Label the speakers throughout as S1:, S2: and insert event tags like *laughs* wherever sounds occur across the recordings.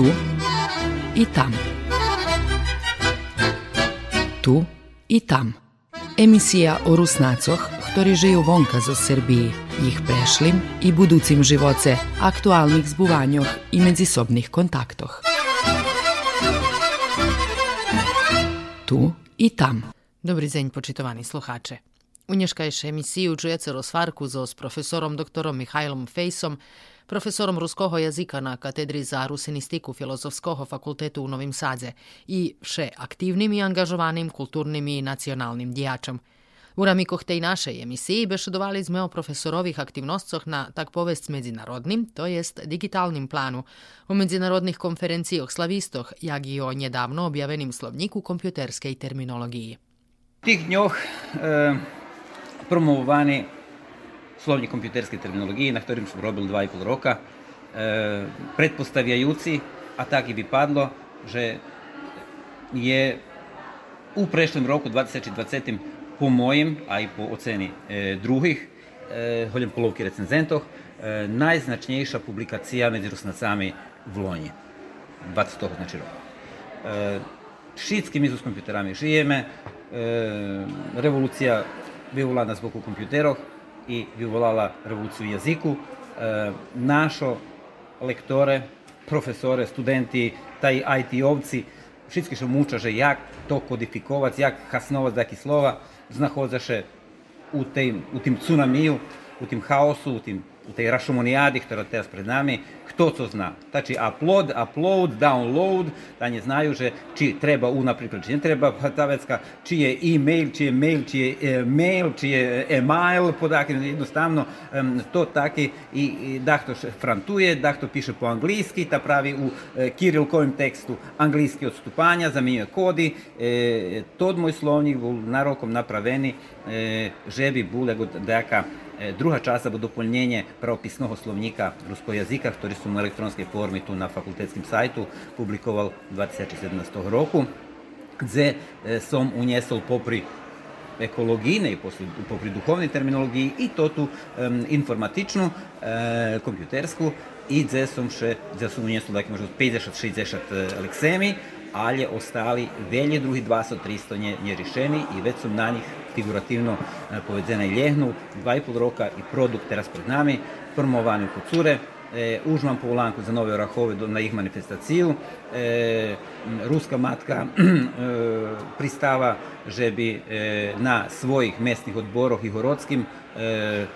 S1: tu i tam. Tu i tam. Emisija o Rusnacoch, ktorí žijú vonka zo Srbiji, ich prešlim i buducim živoce, aktualnih zbuvanjoh i medzisobnih kontaktoh. Tu i tam.
S2: Dobry dzień, poczytowani słuchacze. U nješkajše emisiju čujete rozvarku s profesorom doktorom Mihajlom Fejsom, profesorom ruskoho jazika na katedri za rusinistiku Filozofskoho fakultetu u Novim Sadze i še aktivnim i angažovanim kulturnim i nacionalnim dijačem. U ramikoh tej našej emisiji bešedovali sme o profesorovih aktivnostcoh na tak povest medzinarodnim, to jest digitalnim planu, o medzinarodnih konferencijoh slavistoh, jak i o njedavno objavenim slovniku kompjuterskej terminologiji.
S3: Tih dňoch e, promovovani słownik komputerskiej terminologii, na którym robił 2,5 roku, предпоставляючи, a tak i wypadło, że je u prešlom roku 2020 po mojim, a i po oceni e, drugih e, holjenpolovki recenzentov, e, najznačnejša publikacija med rusnacami v Lonji 20. znači roku. Šitski mi s kompjuterami žijeme, revolucija vyvolaná boku kompjuterov, i vyvolala revoluciju jaziku. E, našo lektore, profesore, studenti, taj IT ovci, všetky što mučaže, jak to kodifikovať, jak hasnovať taký slova, znachodzaše u, tej, u tim tsunamiju, u tim haosu, u tim u tej rašomonijadi, ktorá teraz pred nami, kto to zna. Znači upload, upload, download, da ne znaju že či treba u, napríklad, či ne treba ta vecka, či je e-mail, či je mail, či je e mail, či je e-mail, podakle, jednostavno to taki i, i dahto frantuje, dahto piše po anglijski, ta pravi u e, kirilkovim tekstu anglijski odstupanja, zamenjuje kodi, e, tod moj slovnik bol narokom napraveni, e, že bi bule daka E, druga časa bo dopolnjenje pravopisnog slovnika ruskog jazika, ktorý som u elektronskej formi tu na fakultetskim sajtu publikoval v 2017 roku, gdje e, som uniesol popri ekologijne i popri duhovne terminologiji i to tu um, informatičnu, e, kompjutersku i gdje som še, gdje som uniesol dakle, možda 50-60 leksemi, ali ostali velje drugi 200-300 nje, nje i već sam na njih figurativno e, povedena i ljehnu, dva i pol roka i produkt teraz pred nami, promovani kod cure, e, užman po ulanku za nove orahove na ih manifestaciju. E, ruska matka e, pristava že bi e, na svojih mestnih odboroh i horodskim e,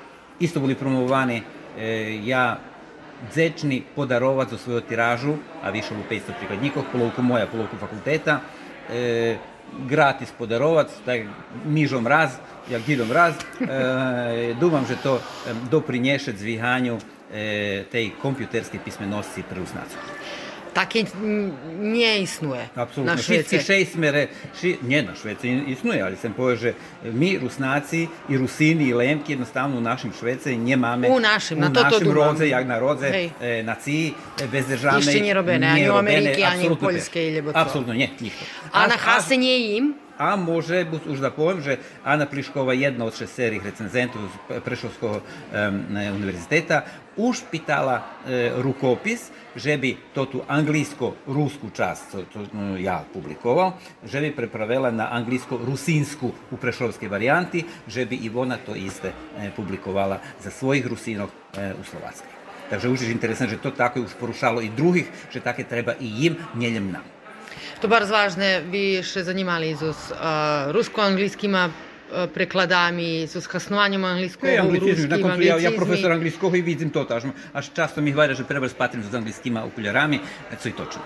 S3: isto bili promovani. ja dzečni podarovac za svoju tiražu, a više u 500 prikladnikov, polovku moja, polovku fakulteta, e, gratis podarovac, tak mižom raz, jak gidom raz, e, dumam, že to doprinješe zvihanju e, tej kompjuterske pismenosti pri
S2: Takie nie istnieje.
S3: Na Wszyscy trzej smere, ši, nie na Szwecji istnieje, ale sam powiem, że my Rusnacy i Rusini i Lemki jednostavno u naszym Szwecji nie.
S2: U naszym,
S3: u
S2: to
S3: naszym
S2: to
S3: rodze, jak na rodze e, nacji e,
S2: bezdržavnej. Jeszcze nie robione, ani u Ameryki, ani u Polskiej.
S3: Absolutnie, nie, nikt.
S2: A, a na Hase nie im?
S3: A može, už da povem, že Ana Pliškova, jedna od šesterih recenzentov Prešovskog um, univerziteta, už pitala e, rukopis, že bi to tu anglijsko-rusku čast, to, ja publikovao, že bi prepravela na anglijsko-rusinsku u prešovskej varijanti, že bi Ivona to iste e, publikovala za svojih rusinov e, u Slovackoj. Takže už je interesantno, že to tako je už porušalo i drugih, že také treba i jim, njeljem nam.
S2: To bardzo ważne, wy się zanimali z uh, rusko-angielskimi prekladami, z hasnovanjem anglického,
S3: e, anglicizmi, na koncu ja, ja profesor anglického i vidim to tažno, až často mi hvajda, že treba spatim s anglickýma okularami, co i točno.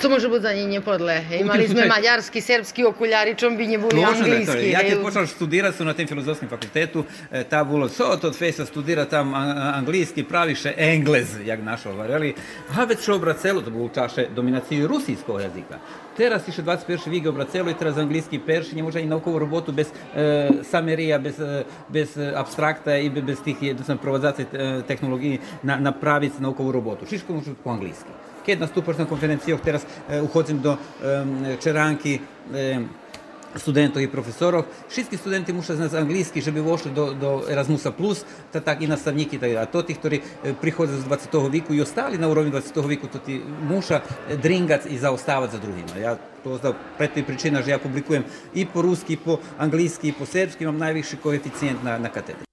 S2: Co može biti za njih nepodle? Imali sme mađarski, srpski okuljari, čom bi nje bili anglijski.
S3: Ja kad počeo studirati su na tem filozofskom fakultetu, e, ta bilo, so to fesa studira tam anglijski, praviše englez, jak našo vareli. A već šo obracelo, to bilo čaše dominaciju rusijskog jazika. Teraz iše 21. vige obracelo i teraz anglijski perši, ne može i naukovu robotu bez e, samerija, bez, e, bez abstrakta i bez tih jednostavno provozacije tehnologiji na, napraviti naukovu robotu. Šiško može po anglijski keď nastúpaš na konferenciách, teraz e, do e, студентов и професоров. Всички студенти муша знаат английски, żeby вошли до, до Erasmusa+, та так и наставники, а то тих, ktorí приходят з 20 віку і остали на уровні 20 віку, то ти муша дрингати і заоставати за другими. Я to za pre причина, že ja publikujem i po ruski, i po angliјски, i po srpski, imam najviši koeficijent na, na katedri.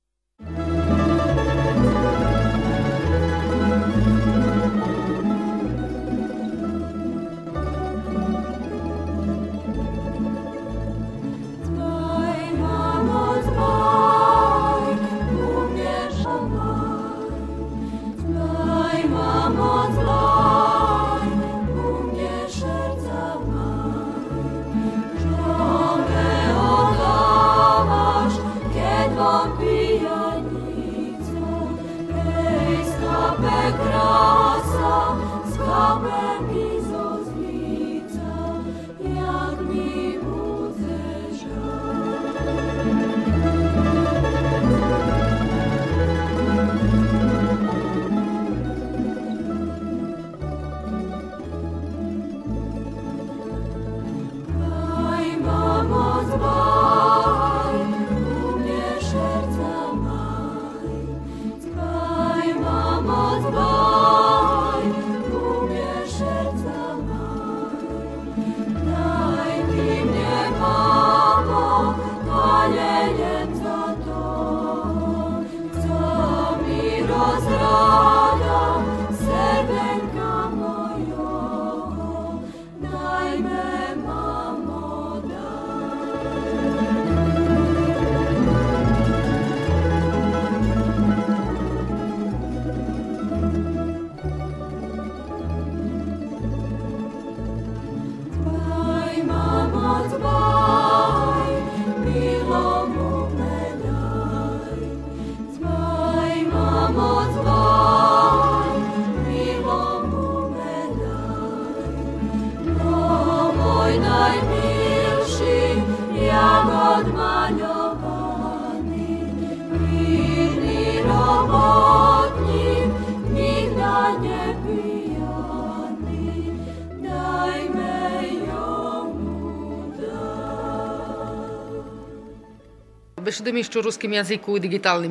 S2: Ruskim i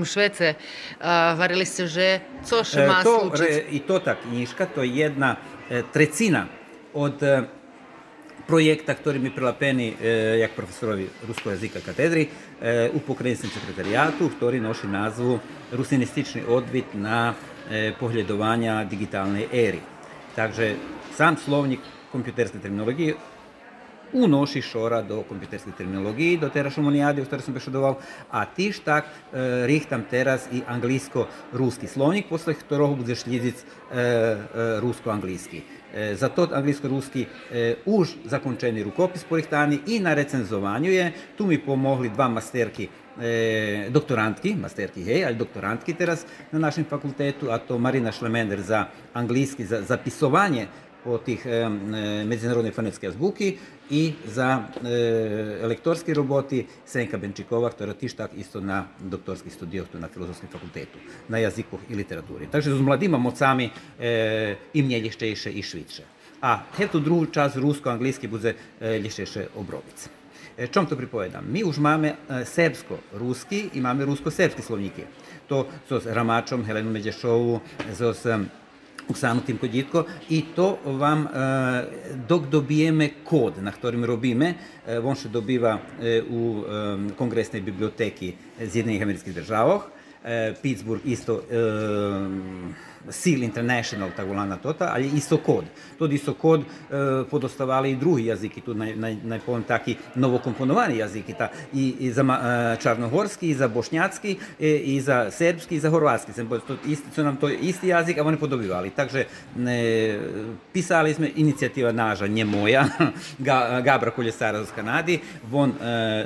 S2: švece. Varili ste že, co še má
S3: to, re, I to ta knjiška, to je jedna e, trecina od e, projekta, ktorý mi prilapeni e, jak profesorovi ruskog jazika katedri e, u pokrajinskom sekretarijatu, ktorý nosi nazvu Rusinistični odvit na e, pohľadovanja digitalnej éry. Takže sam slovnik kompjuterske terminologije unoši šora do kompjuterskih terminologiji, do teraz šumonijadi, u ktorej sam bešudoval, a tiž tak e, rihtam teraz i anglijsko-ruski slovnik, posle ktorého bude šljizic e, e, rusko-anglijski. E, za to anglijsko-ruski už zakončeni rukopis porihtani i na recenzovanju je. Tu mi pomogli dva masterki doktorantki, masterki hej, ali doktorantki teraz na našem fakultetu, a to Marina Šlemender za anglijski, za zapisovanje po tih e, međunarodne fonetske azbuki i za e, roboti Senka Benčikova, tak isto na doktorských studioch tu na Filozofskom fakultetu, na jazykoch i literatúri. Takže s mladými mocami e, im ešte i švitše. A tu druhú časť rusko-anglijski bude e, ešte obrobic. E, čom to pripovedam? Mi už máme e, serbsko-ruski i máme rusko-serbski slovnike. To so s Ramačom, Helenu Međešovu, so s Оксану Тимкодітко, і то вам, док добіємо код, на яким робимо, він ще добива у Конгресній бібліотеці З'єднаних Американських Державах, Питтсбург істо Seal International, tako lana tota, ali isto kod. Tudi isto kod e, podostavali i drugi jaziki, tu naj, naj, najpon taki novokomponovani jaziki, ta, i, za e, čarnohorski, i za bošnjacki, e, i za serbski, i za horvatski. Sem, to, isti, su nam to isti jazik, a oni podobivali. Takže ne, pisali smo inicijativa naža, nje moja, *laughs* Gabra Koljesara z Kanadi, von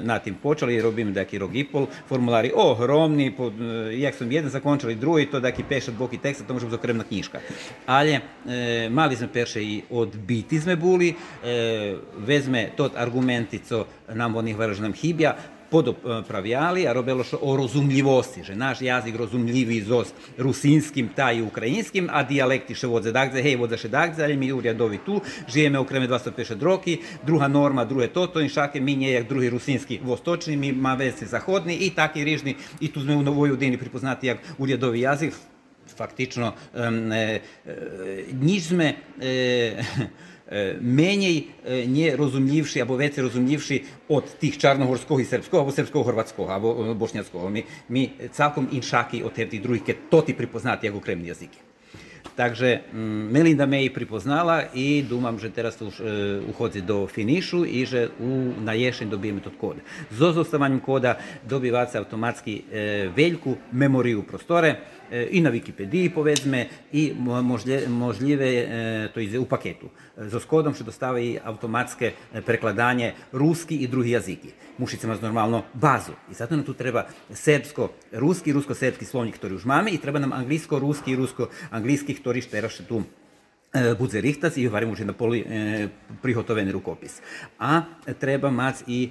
S3: na tim počeli, robim taki rogipol, formulari ohromni, pod, jak sam jedan zakončili, drugi, to daki pešat boki teksta, to щоб зокрема книжка. Але е, мали сме перше и odbiti sme boli, e, vezme tot argumenti, co nam onih vraž nam hibja, podopravjali, a robilo še o rozumljivosti, že naš jazik rozumljivi z rusinskim ta i ukrajinskim, a dijalekti še vodze dakze, hej, vodze še dakze, ali mi urjadovi tu, žijeme okreme 250 roki, druga norma, druge toto, in šake mi nje jak drugi rusinski vostočni, mi ma vesi zahodni i taki rižni, i tu sme u Novoj Udini pripoznati jak urjadovi jazik, Фактично ем, е, е, niśmy е, Меній не розумнівші або веці розумнівші от тих чорногорського і сербського, або сербського, хорватського, або бошняцького. Ми, ми цілком іншакі от тих других, які тоті припознати як окремі язики. Takže mm, Melinda me i pripoznala i dumam, že teraz už e, uhodzi do finišu i že u, na jesień dobijem tot kod. Z ozostavanjem koda dobivaca automatski e, veljku, memoriju prostore e, i na Wikipediji povezme i možljive to jest u paketu. Z kodom še dostava i automatske prekladanje ruski i drugi jaziki. Musicie mieć normalno bazu. I zato nam tu treba srpsko, ruski, rusko-srpski slovnik, koji už mame i treba nam anglisko-ruski, i rusko-angliski, teraz tu budze rihtac i varimo už na poli e, rukopis. A treba mať i e,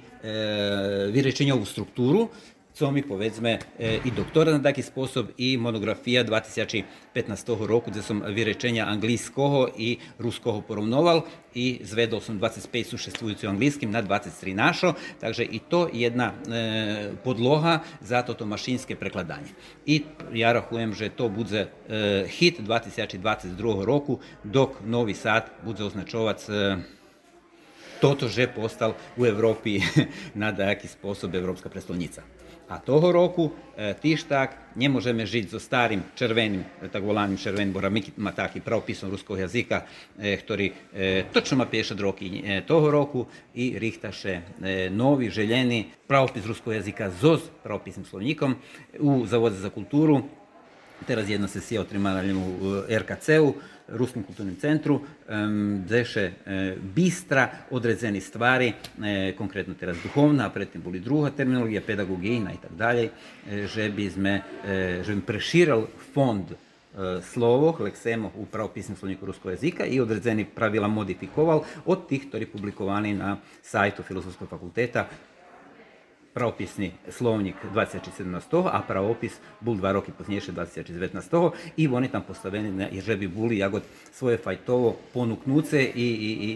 S3: vyrečenja strukturu, co mi povedzme i doktora na taký spôsob i monografia 2015 roku, kde som vyrečenia anglického i ruského porovnoval i zvedol som 25 sušestvujúci anglickým na 23 našo, takže i to jedna e, podloha za toto mašinské prekladanie. I ja rachujem, že to bude e, hit 2022 roku, dok Novi Sad bude označovať e, toto, že postal u Evropi *laughs* na taký spôsob Európska prestolnica. A toho roku e, tištak ne možeme žiť so starým červeným, e, tak volaným červeným, bo má taký pravopisom ruského jazyka, e, ktorý točno má 50 roky toho roku i richtaše novi, željeni pravopis ruskog jazika ZOZ, pravopisnim slovnikom u Zavode za kulturu. Teraz jedna sesija otrimana u RKC-u, Ruskom kulturnom centru, deše bistra odrezeni stvari, konkretno teraz duhovna, a predtem boli druga terminologija, pedagogijna i tak dalje, že bi sme, že bi preširal fond slovo, leksemo u pravopisnom slovniku ruskog jezika i odrezeni pravila modifikoval od tih, koji publikovani na sajtu Filozofskog fakulteta pravopisni slovnik 2017, a pravopis bol dva roky poznejšie 2019 i oni tam postaveni, že by boli jagod svoje fajtovo ponuknuce i, i, i,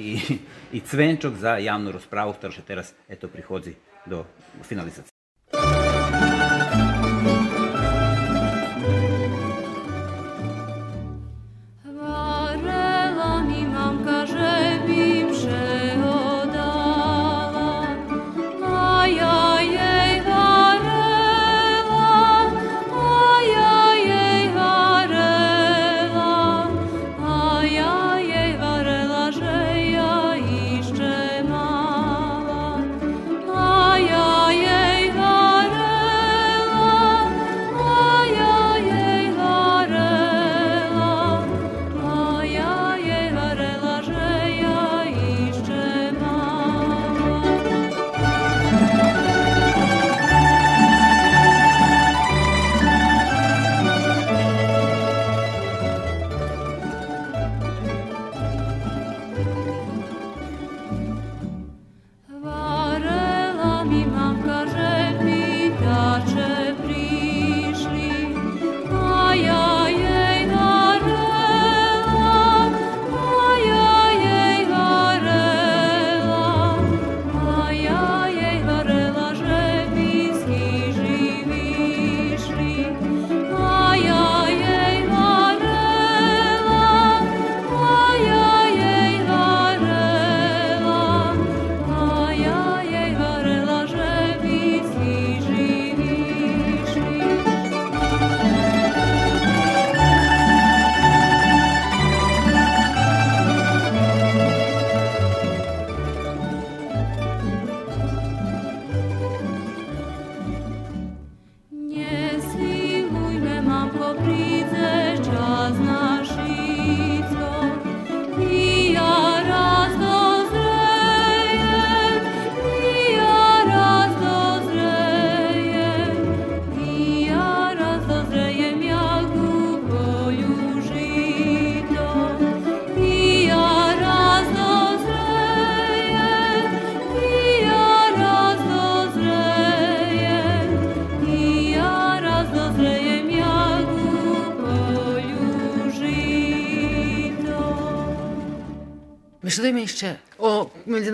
S3: i cvenčok za javnu rozpravu, ktorá teraz eto prihodzi do finalizacije.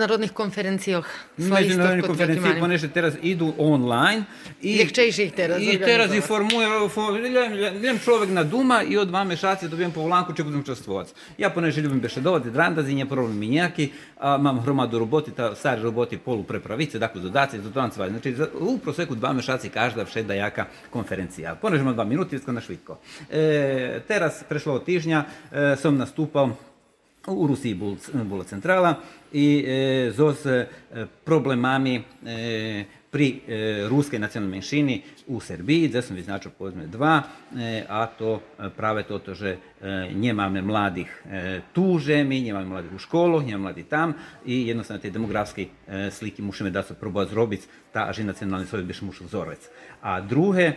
S2: međunarodnih konferencijah.
S3: Međunarodnih konferencijah, ponešte teraz idu online.
S2: I, Ljehče ih teraz
S3: I teraz i formujem, formujem človek na duma i od dva mešaci dobijem po volanku če budem častvovat. Ja ponešte ljubim bešedovati, drandazi, nije problem mi njaki, a, mam hromadu roboti, ta stari roboti polu prepravice, dakle dodaci, dodaci, znači u proseku dva mešaci každa všeda jaka konferencija. Ponežemo dva minuti, na švitko. E, teraz, prešlo tižnja, e, sam nastupao u Rusiji bola centrala i e, zos e, problemami e, pri e, ruskej nacionalnej menšini u Srbiji, gdje sam vyznačil povedzme dva, e, a to e, práve toto, e, nemáme mladých e, tu žemi, nemáme mladých u školoch, nemáme mladých tam i jednostavno te demografske e, slike musíme da se probati zrobiť, ta že nacionalni sovjet biš mušel vzorvec. A druge,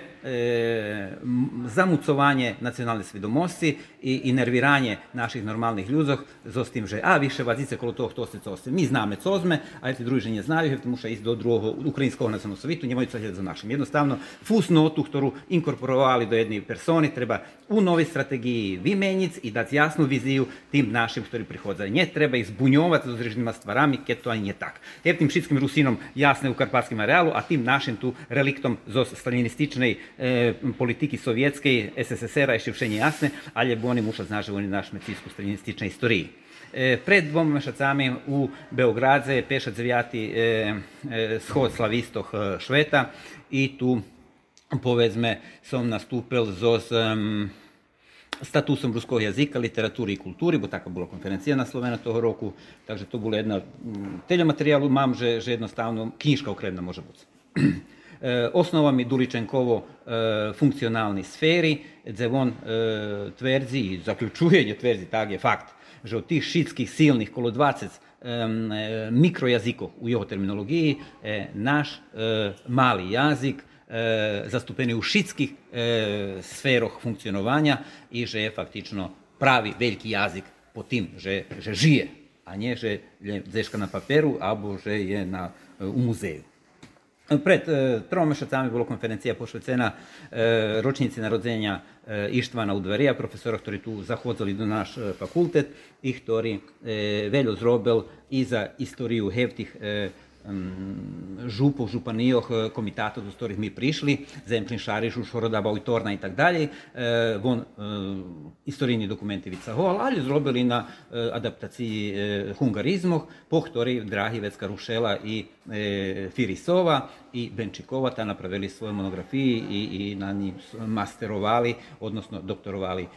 S3: zamucovanje nacionalne svidomosti i, nerviranje naših normalnih ljudzoch zo s tim, že a više vazice kolo toho, to se co se. Mi zname co zme, a ti drugi ne znaju, jer muša ići do drugog ukrajinskog nacionalnog sovjetu, njemaju co za našim. Jednostavno, fusnotu, ktorú inkorporovali do jednej persony, treba u novej strategiji vymenjiť i dať jasnú viziju tým našim, ktorí prichádzajú. Nie treba ich zbuňovať so zrežnýma stvarami, keď to ani nie tak. Je tým všetkým Rusínom jasné u karpatským areálu a tým našim tu reliktom zo stalinističnej e, politiky sovietskej SSSR ešte všenie jasné, ale oni muša znať, že oni našme cijsku stalinističnej historii. E, pred dvoma mešacami u Beogradze je pešac zavijati e, e, shod slavistoh Šveta i tu povedzme, som nastúpil so s um, statusom ruského jazyka, literatúry i kultúry, bo taká bola konferencia na Slovena toho roku, takže to bolo jedna, telja materiálu mám, že, že jednostavno knjižka okremna može biti. *clears throat* osnovami Duličenkovo e, funkcionalni sferi, gdje on e, tvrdi i zaključuje tvrdi, tak je fakt, že od tih šitskih silnih kolo 20 e, mikrojazikov u jeho terminologiji, e, naš e, mali jazik e, zastupeni u šitskih e, sferoh funkcionovanja i že je faktično pravi veliki jazik po tim, že, že žije, a nie, že je zeška na paperu, abo že je na, u muzeju. Pred e, troma mešacami bola konferencija pošvecena e, ročnici narodzenja e, Ištvana Udvarija, profesora, ktorý tu zachodzili do naš e, fakultet i ktorý e, veľo zrobil i za istoriju hevtih e, župov, županijoh, e, komitatov, do ktorých my prišli, Zemplin Šariš, Šorodaba, Ujtorna i tak dalje, von istorijni dokumenti vica hol, ali zrobili na adaptaciji hungarizmoh, po ktorý Drahi Vecka Rušela i Firisova i Benčikova ta napravili svoje monografiji i, i na njih masterovali, odnosno doktorovali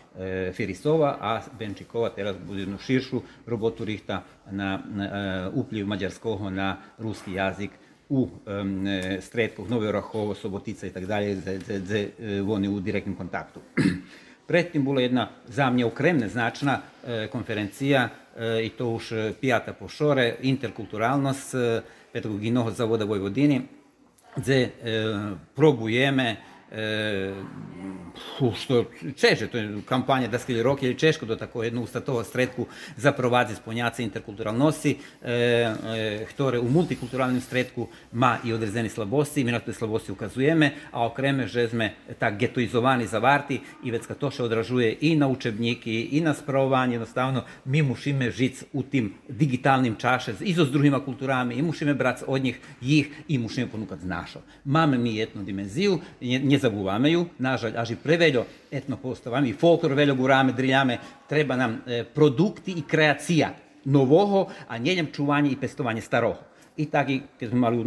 S3: Firisova, a Benčikova teraz bude jednu širšu robotu rihta na, na upliv mađarskoho na ruski jazik u um, stretkoh Nove Orahovo, Sobotica i tak dalje, gdje oni u direktnom kontaktu. *clears throat* Predtem bola jedna za mňa ukremne značna e, konferencija e, i to už pijata po šore, interkulturalnost e, pedagogijnog zavoda Vojvodini, gdje e, probujeme e, što čeže, to je kampanja Daskeli rok ili Češko do tako jednu ustatovo stretku zaprovadzi sponjace interkulturalnosti, e, e, ktoré u multikulturalnom stretku ma i odrezeni slabosti, mi na te slabosti ukazujeme, a okreme že sme tak getoizovani zavarti i već kad to še odražuje i na učebniki i na spravovanje, jednostavno mi mušime žic u tim digitalnim čaše i s drugima kulturami i mušime brać od njih jih i mušime ponukat našo. Máme mi jednu dimenziju, ne, ne zabuvame ju, nažalj, až preveľo etnopostavami, folklor veľo gurame, driljame, treba nam e, produkti i kreacija novoho, a njeljem čuvanje i pestovanje staroho. I tak i keď sme mali u,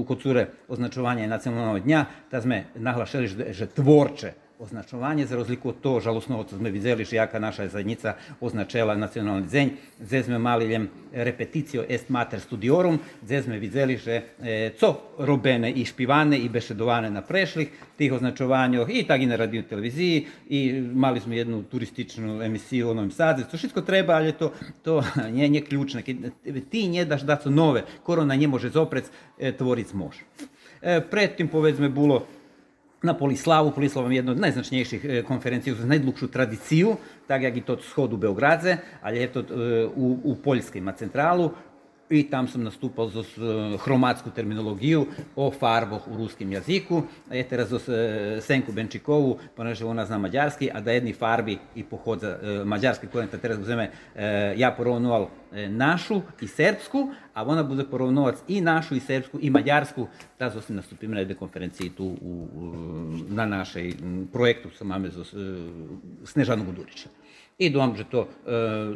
S3: u kocure označovanje nacionalnog da sme nahlašali, že, že tvorče označovanje, za razliku od to žalostno, co sme jaka naša zajednica označila nacionalni dzenj, gdje sme mali ljem repetitio est mater studiorum, gdje sme videli, e, co robene i špivane i bešedovane na prešlih tih označovanjoh i tak i na radio televiziji i mali smo jednu turističnu emisiju o Novim Sadu, to treba, ali to, to *laughs* nije, nije ključno. Ti nje daš da su nove, korona nje može zoprec, e, tvoric može. E, pred tim povedzme bilo na Polislavu. Polislav je jedna od najznačnejších e, konferencií z najdlhšiu tradíciu, tak jak i to schod u Beogradze, ale je to e, u, u Poljskej má centrálu. I tam sam nastupal z hromatsko terminologijo o farbah v ruskem jeziku. Je teraz z Senku Benčikovu, poneže ona zna mađarski, a da jedni farbi i pohod za mađarski kojem teraz uzeme, ja porovnoval našu i srpsku, a ona bude porovnovac i našu i srpsku i mađarsku. Teraz osim nastupim na jednej konferenciji tu u, na našej projektu sa máme zo Snežanu Budurića. I že to e,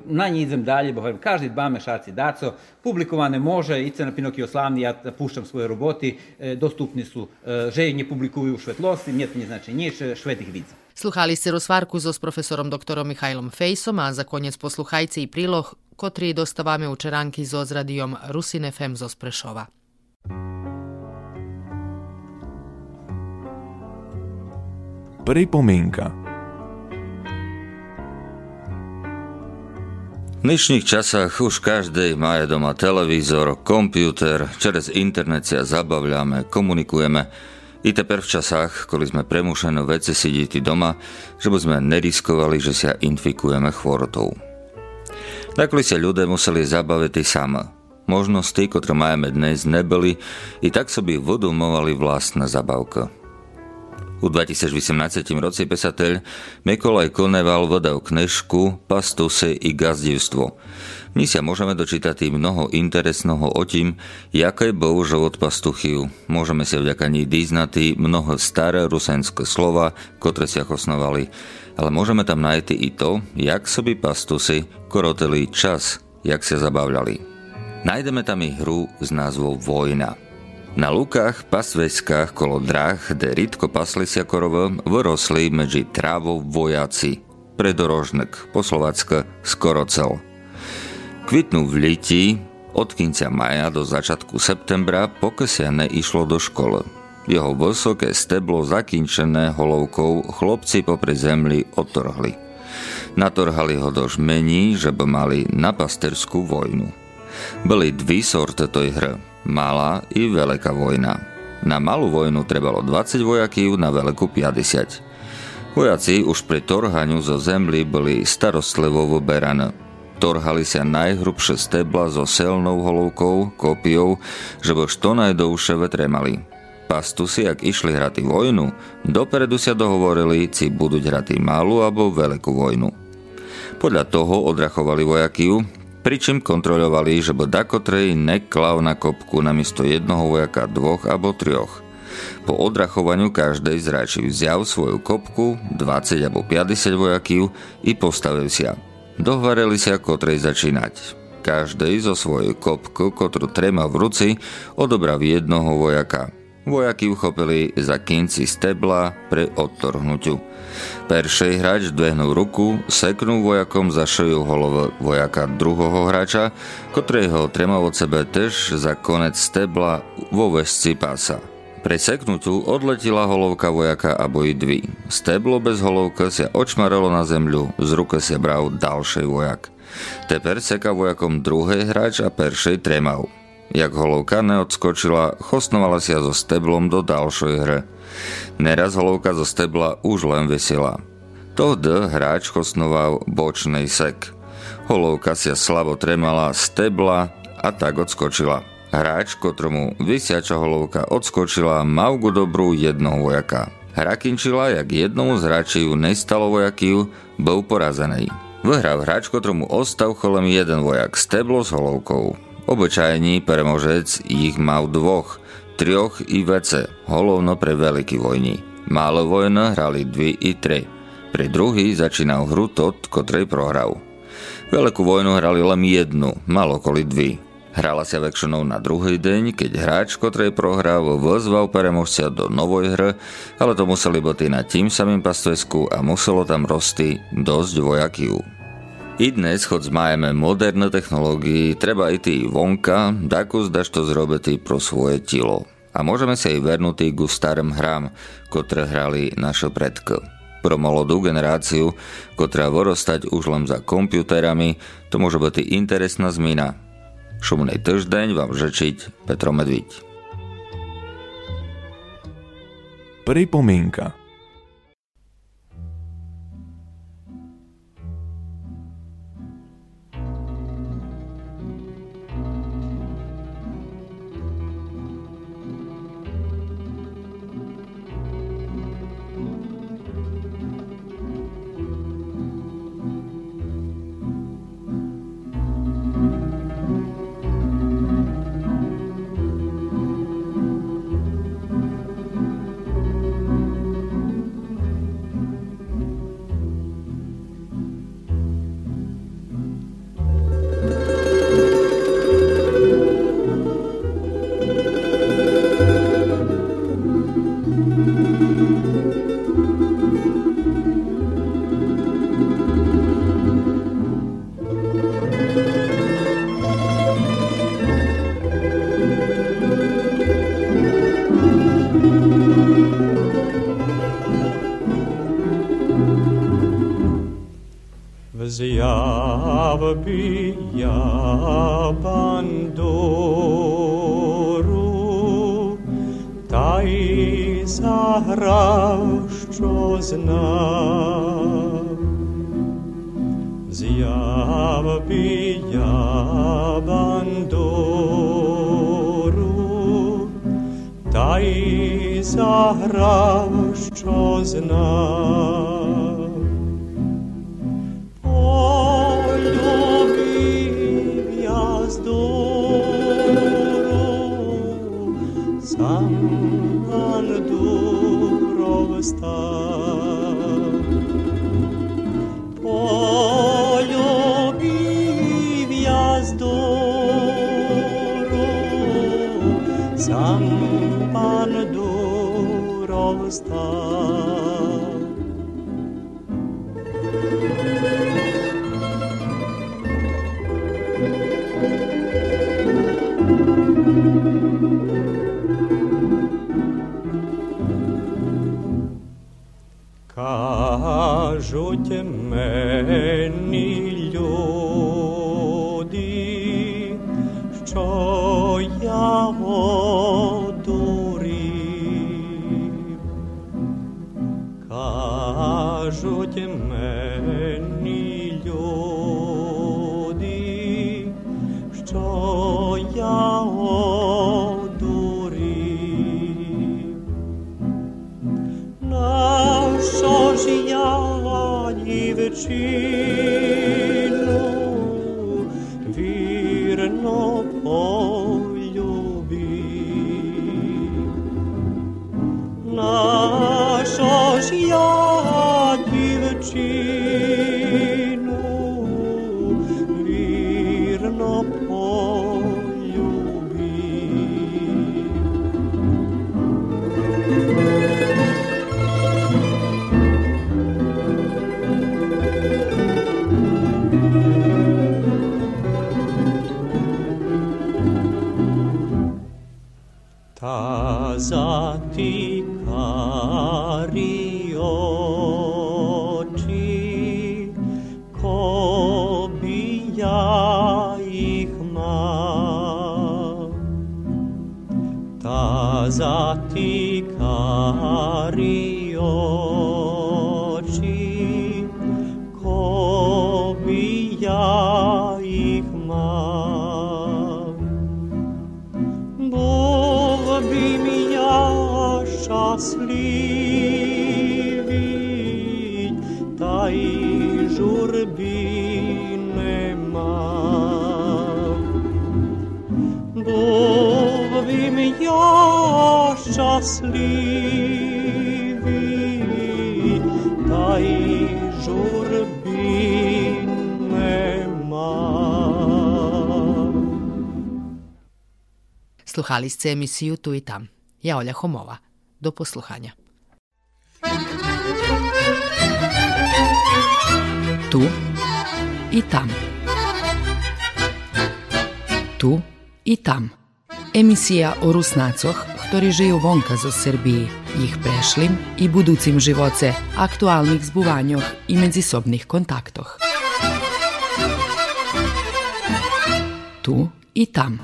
S3: na ní idem dalje, bo každý dva mešaci daco, publikovane može, ice na Pinokio slavni, ja puštam svoje roboti, e, dostupni su, e, že ne publikuju u švetlosti, nije to znači nič, švet ih vidza.
S2: Sluhali ste rozvarku so s profesorom doktorom Mihajlom Fejsom, a za konec posluhajci i prilog, kotri dostavame u čeranki z radijom Rusine FM zo Sprešova.
S4: Pripomienka
S5: V dnešných časách už každý má doma televízor, kompjúter, čez internet sa zabavľame, komunikujeme. I teper v časách, koli sme premušeno veci sedieť doma, že by sme neriskovali, že sa infikujeme chvorotou. Takli sa ľudia museli zabaviť sama. Možnosti, ktoré máme dnes, nebyli, i tak by vodomovali vlastná zabavka. U 2018 roci pesateľ Mikolaj Koneval vydal knežku Pastuse i gazdivstvo. My sa môžeme dočítať mnoho interesného o tým, jaké bol život pastuchiu. Môžeme sa vďaka ní dýznať mnoho staré rusenské slova, ktoré sa osnovali. Ale môžeme tam nájsť i to, jak soby pastusy korotili čas, jak sa zabavľali. Nájdeme tam i hru s názvou Vojna. Na lukách, pasveskách kolo dráh, kde rytko pasli sa korov, vyrosli medzi trávou vojaci. Predorožnek, po Slovacka Skorocel. Kvitnú v liti, od kinca maja do začiatku septembra, pokiaľ neišlo do školy. Jeho vysoké steblo zakinčené holovkou chlopci popri zemli otrhli. Natorhali ho do žmení, že by mali na pasterskú vojnu. Byli dvi sorty toj hry – malá i veľká vojna. Na malú vojnu trebalo 20 vojakov, na veľkú 50. Vojaci už pri torhaňu zo zemly boli starostlivo vyberané. Torhali sa najhrubšie stebla so selnou holovkou, kopiou, že bo što najdouše vetre mali. Pastusi, ak išli hrati vojnu, dopredu sa dohovorili, či budú hrati malú alebo veľkú vojnu. Podľa toho odrachovali vojakiu, pričím kontrolovali, že by dakotrej neklav na kopku namiesto jednoho vojaka dvoch alebo trioch. Po odrachovaniu každej zračí vzal svoju kopku, 20 alebo 50 vojakov i postavil sa. Dohvareli sa, kotrej začínať. Každej zo svojej kopku, ktorú trema v ruci, odobrav jednoho vojaka. Vojaky uchopili za kinci stebla pre odtorhnutiu. Peršej hráč dvehnul ruku, seknul vojakom za šeju holov vojaka druhého hráča, ktorého tremal od sebe tež za konec stebla vo vesci pása. Pre seknutu odletila holovka vojaka a dvi. Steblo bez holovka sa očmaralo na zemľu, z ruky sa bral ďalší vojak. Teper seka vojakom druhý hráč a peršej tremal. Jak holovka neodskočila, chosnovala sa so steblom do ďalšej hry. Neraz holovka zo stebla už len vesela. To D hráč chosnoval bočnej sek. Holovka sa slabo tremala stebla a tak odskočila. Hráč, kotromu vysiača holovka odskočila, mal ku dobrú jednoho vojaka. Hrakinčila, jak jednomu z hráčiu nestalo vojakiu, bol porazený. Vyhral hráč, kotromu ostal cholem jeden vojak steblo s holovkou. Obyčajný premožec ich mal dvoch, trioch i vece, holovno pre veľký vojni. Málo vojna hrali dvi i tri. Pri druhý začínal hru tot, kotrej prohral. Veľkú vojnu hrali len jednu, malo okoli dvi. Hrala sa väčšinou na druhý deň, keď hráč, kotrej prohral, vozval premožcia do novej hry, ale to museli byť na tým samým pastvesku a muselo tam rosti dosť vojakiu. I dnes, moderné technológii, treba i ty vonka, daku zdaš to zrobiť pro svoje telo. A môžeme sa aj vernúť ku starým hrám, ktoré hrali naše predky. Pro molodú generáciu, ktorá vorostať už len za komputerami, to môže byť interesná zmena. Šumnej týždeň vám žečiť Petro Medviť.
S4: Pripomienka з'яви я бандуру, та й заграв, що знав. З'яви я бандуру, та й заграв, що знав. zdorov, sam pan durov stal. Кажуть ми the chief. Старі очі, копі я їх мав, Бог би я щасливий, та й журбі не мав. Бог би я щасливий,
S2: Sluhali ste emisiju Tu i tam. Ja Olja Homova. Do posluhanja.
S1: Tu i tam. Tu i tam. Emisija o Rusnacoh, ktorí žijú vonka zo Srbiji, ich prešlim i buducim živoce, aktualnih zbuvanjoh i medzisobnih kontaktoh. Tu i tam.